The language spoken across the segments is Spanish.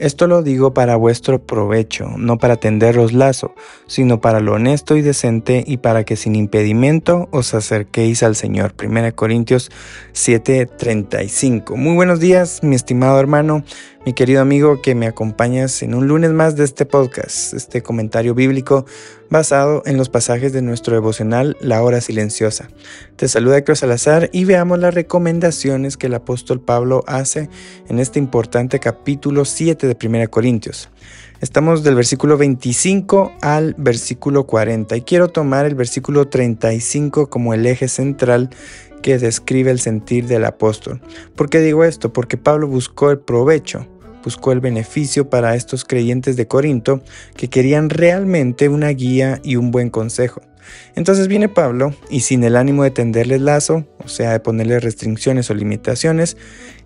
Esto lo digo para vuestro provecho, no para tenderos lazo, sino para lo honesto y decente y para que sin impedimento os acerquéis al Señor. 1 Corintios 7:35. Muy buenos días, mi estimado hermano mi querido amigo que me acompañas en un lunes más de este podcast, este comentario bíblico basado en los pasajes de nuestro devocional La Hora Silenciosa. Te saluda Héctor Salazar y veamos las recomendaciones que el apóstol Pablo hace en este importante capítulo 7 de 1 Corintios. Estamos del versículo 25 al versículo 40 y quiero tomar el versículo 35 como el eje central que describe el sentir del apóstol. ¿Por qué digo esto? Porque Pablo buscó el provecho, buscó el beneficio para estos creyentes de Corinto que querían realmente una guía y un buen consejo. Entonces viene Pablo y sin el ánimo de tenderles lazo, o sea, de ponerles restricciones o limitaciones,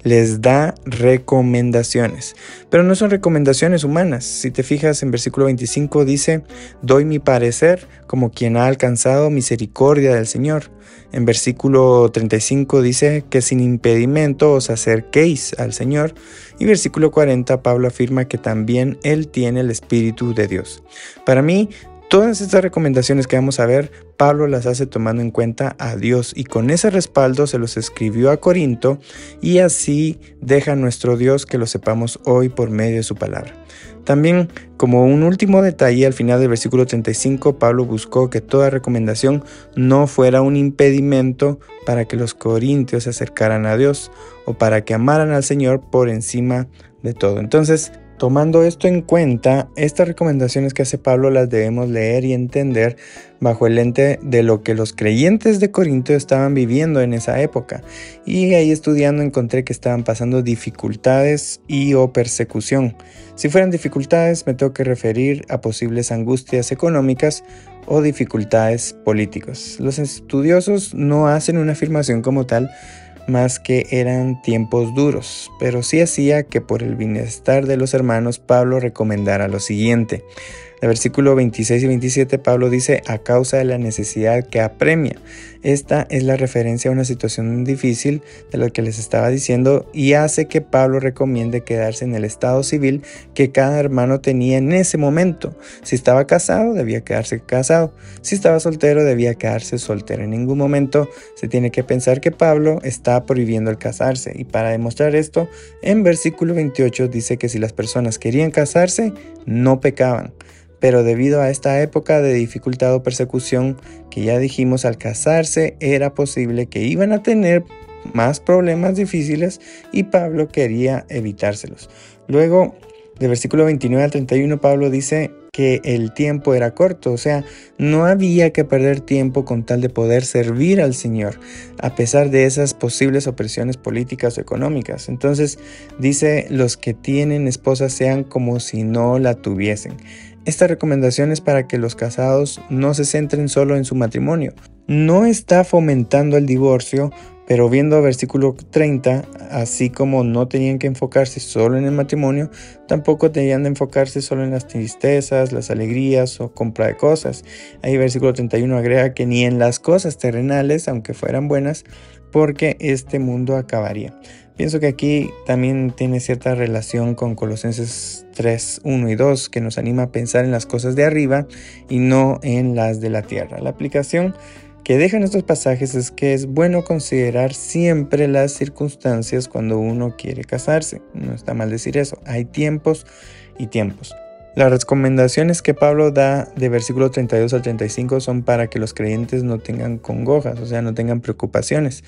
les da recomendaciones. Pero no son recomendaciones humanas. Si te fijas en versículo 25 dice, doy mi parecer como quien ha alcanzado misericordia del Señor. En versículo 35 dice que sin impedimento os acerquéis al Señor. Y versículo 40 Pablo afirma que también Él tiene el Espíritu de Dios. Para mí, Todas estas recomendaciones que vamos a ver, Pablo las hace tomando en cuenta a Dios y con ese respaldo se los escribió a Corinto y así deja nuestro Dios que lo sepamos hoy por medio de su palabra. También, como un último detalle, al final del versículo 35, Pablo buscó que toda recomendación no fuera un impedimento para que los corintios se acercaran a Dios o para que amaran al Señor por encima de todo. Entonces, Tomando esto en cuenta, estas recomendaciones que hace Pablo las debemos leer y entender bajo el lente de lo que los creyentes de Corinto estaban viviendo en esa época. Y ahí estudiando encontré que estaban pasando dificultades y o persecución. Si fueran dificultades, me tengo que referir a posibles angustias económicas o dificultades políticas. Los estudiosos no hacen una afirmación como tal, más que eran tiempos duros, pero sí hacía que por el bienestar de los hermanos Pablo recomendara lo siguiente. El versículo 26 y 27 Pablo dice, a causa de la necesidad que apremia. Esta es la referencia a una situación difícil de lo que les estaba diciendo y hace que Pablo recomiende quedarse en el estado civil que cada hermano tenía en ese momento. Si estaba casado, debía quedarse casado. Si estaba soltero, debía quedarse soltero. En ningún momento se tiene que pensar que Pablo está prohibiendo el casarse. Y para demostrar esto, en versículo 28 dice que si las personas querían casarse, no pecaban pero debido a esta época de dificultad o persecución que ya dijimos al casarse era posible que iban a tener más problemas difíciles y Pablo quería evitárselos. Luego, del versículo 29 al 31, Pablo dice que el tiempo era corto, o sea, no había que perder tiempo con tal de poder servir al Señor, a pesar de esas posibles opresiones políticas o económicas. Entonces dice, los que tienen esposa sean como si no la tuviesen. Esta recomendación es para que los casados no se centren solo en su matrimonio. No está fomentando el divorcio, pero viendo versículo 30, así como no tenían que enfocarse solo en el matrimonio, tampoco tenían de enfocarse solo en las tristezas, las alegrías o compra de cosas. Ahí versículo 31 agrega que ni en las cosas terrenales, aunque fueran buenas, porque este mundo acabaría. Pienso que aquí también tiene cierta relación con Colosenses 3, 1 y 2, que nos anima a pensar en las cosas de arriba y no en las de la tierra. La aplicación que dejan estos pasajes es que es bueno considerar siempre las circunstancias cuando uno quiere casarse. No está mal decir eso. Hay tiempos y tiempos. Las recomendaciones que Pablo da de versículo 32 al 35 son para que los creyentes no tengan congojas, o sea, no tengan preocupaciones.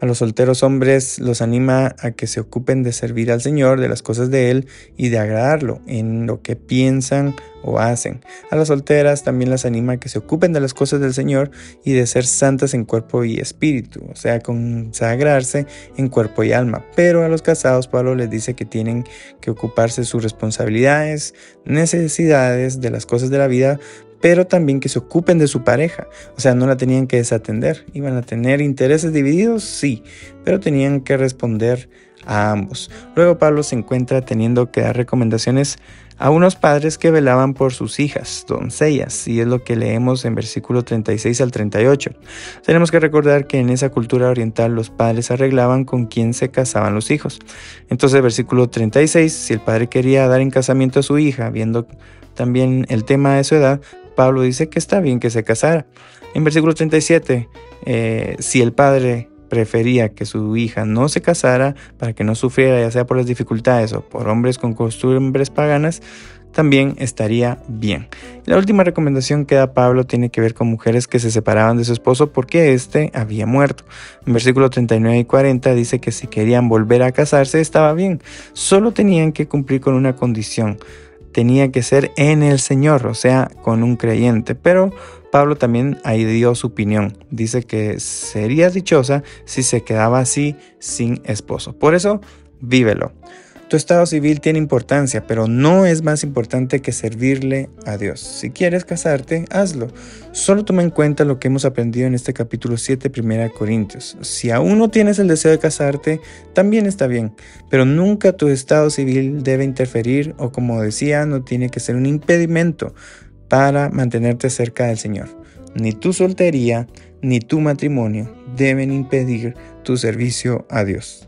A los solteros hombres los anima a que se ocupen de servir al Señor, de las cosas de Él y de agradarlo en lo que piensan o hacen. A las solteras también las anima a que se ocupen de las cosas del Señor y de ser santas en cuerpo y espíritu, o sea, consagrarse en cuerpo y alma. Pero a los casados Pablo les dice que tienen que ocuparse de sus responsabilidades, necesidades, de las cosas de la vida, pero también que se ocupen de su pareja. O sea, no la tenían que desatender. Iban a tener intereses divididos, sí, pero tenían que responder a ambos. Luego Pablo se encuentra teniendo que dar recomendaciones a unos padres que velaban por sus hijas, doncellas, y es lo que leemos en versículo 36 al 38. Tenemos que recordar que en esa cultura oriental los padres arreglaban con quién se casaban los hijos. Entonces, versículo 36, si el padre quería dar en casamiento a su hija, viendo también el tema de su edad, Pablo dice que está bien que se casara. En versículo 37, eh, si el padre prefería que su hija no se casara para que no sufriera ya sea por las dificultades o por hombres con costumbres paganas, también estaría bien. La última recomendación que da Pablo tiene que ver con mujeres que se separaban de su esposo porque éste había muerto. En versículo 39 y 40 dice que si querían volver a casarse estaba bien, solo tenían que cumplir con una condición tenía que ser en el Señor, o sea, con un creyente. Pero Pablo también ahí dio su opinión. Dice que sería dichosa si se quedaba así sin esposo. Por eso, vívelo. Tu estado civil tiene importancia, pero no es más importante que servirle a Dios. Si quieres casarte, hazlo. Solo toma en cuenta lo que hemos aprendido en este capítulo 7, 1 Corintios. Si aún no tienes el deseo de casarte, también está bien, pero nunca tu estado civil debe interferir o como decía, no tiene que ser un impedimento para mantenerte cerca del Señor. Ni tu soltería ni tu matrimonio deben impedir tu servicio a Dios.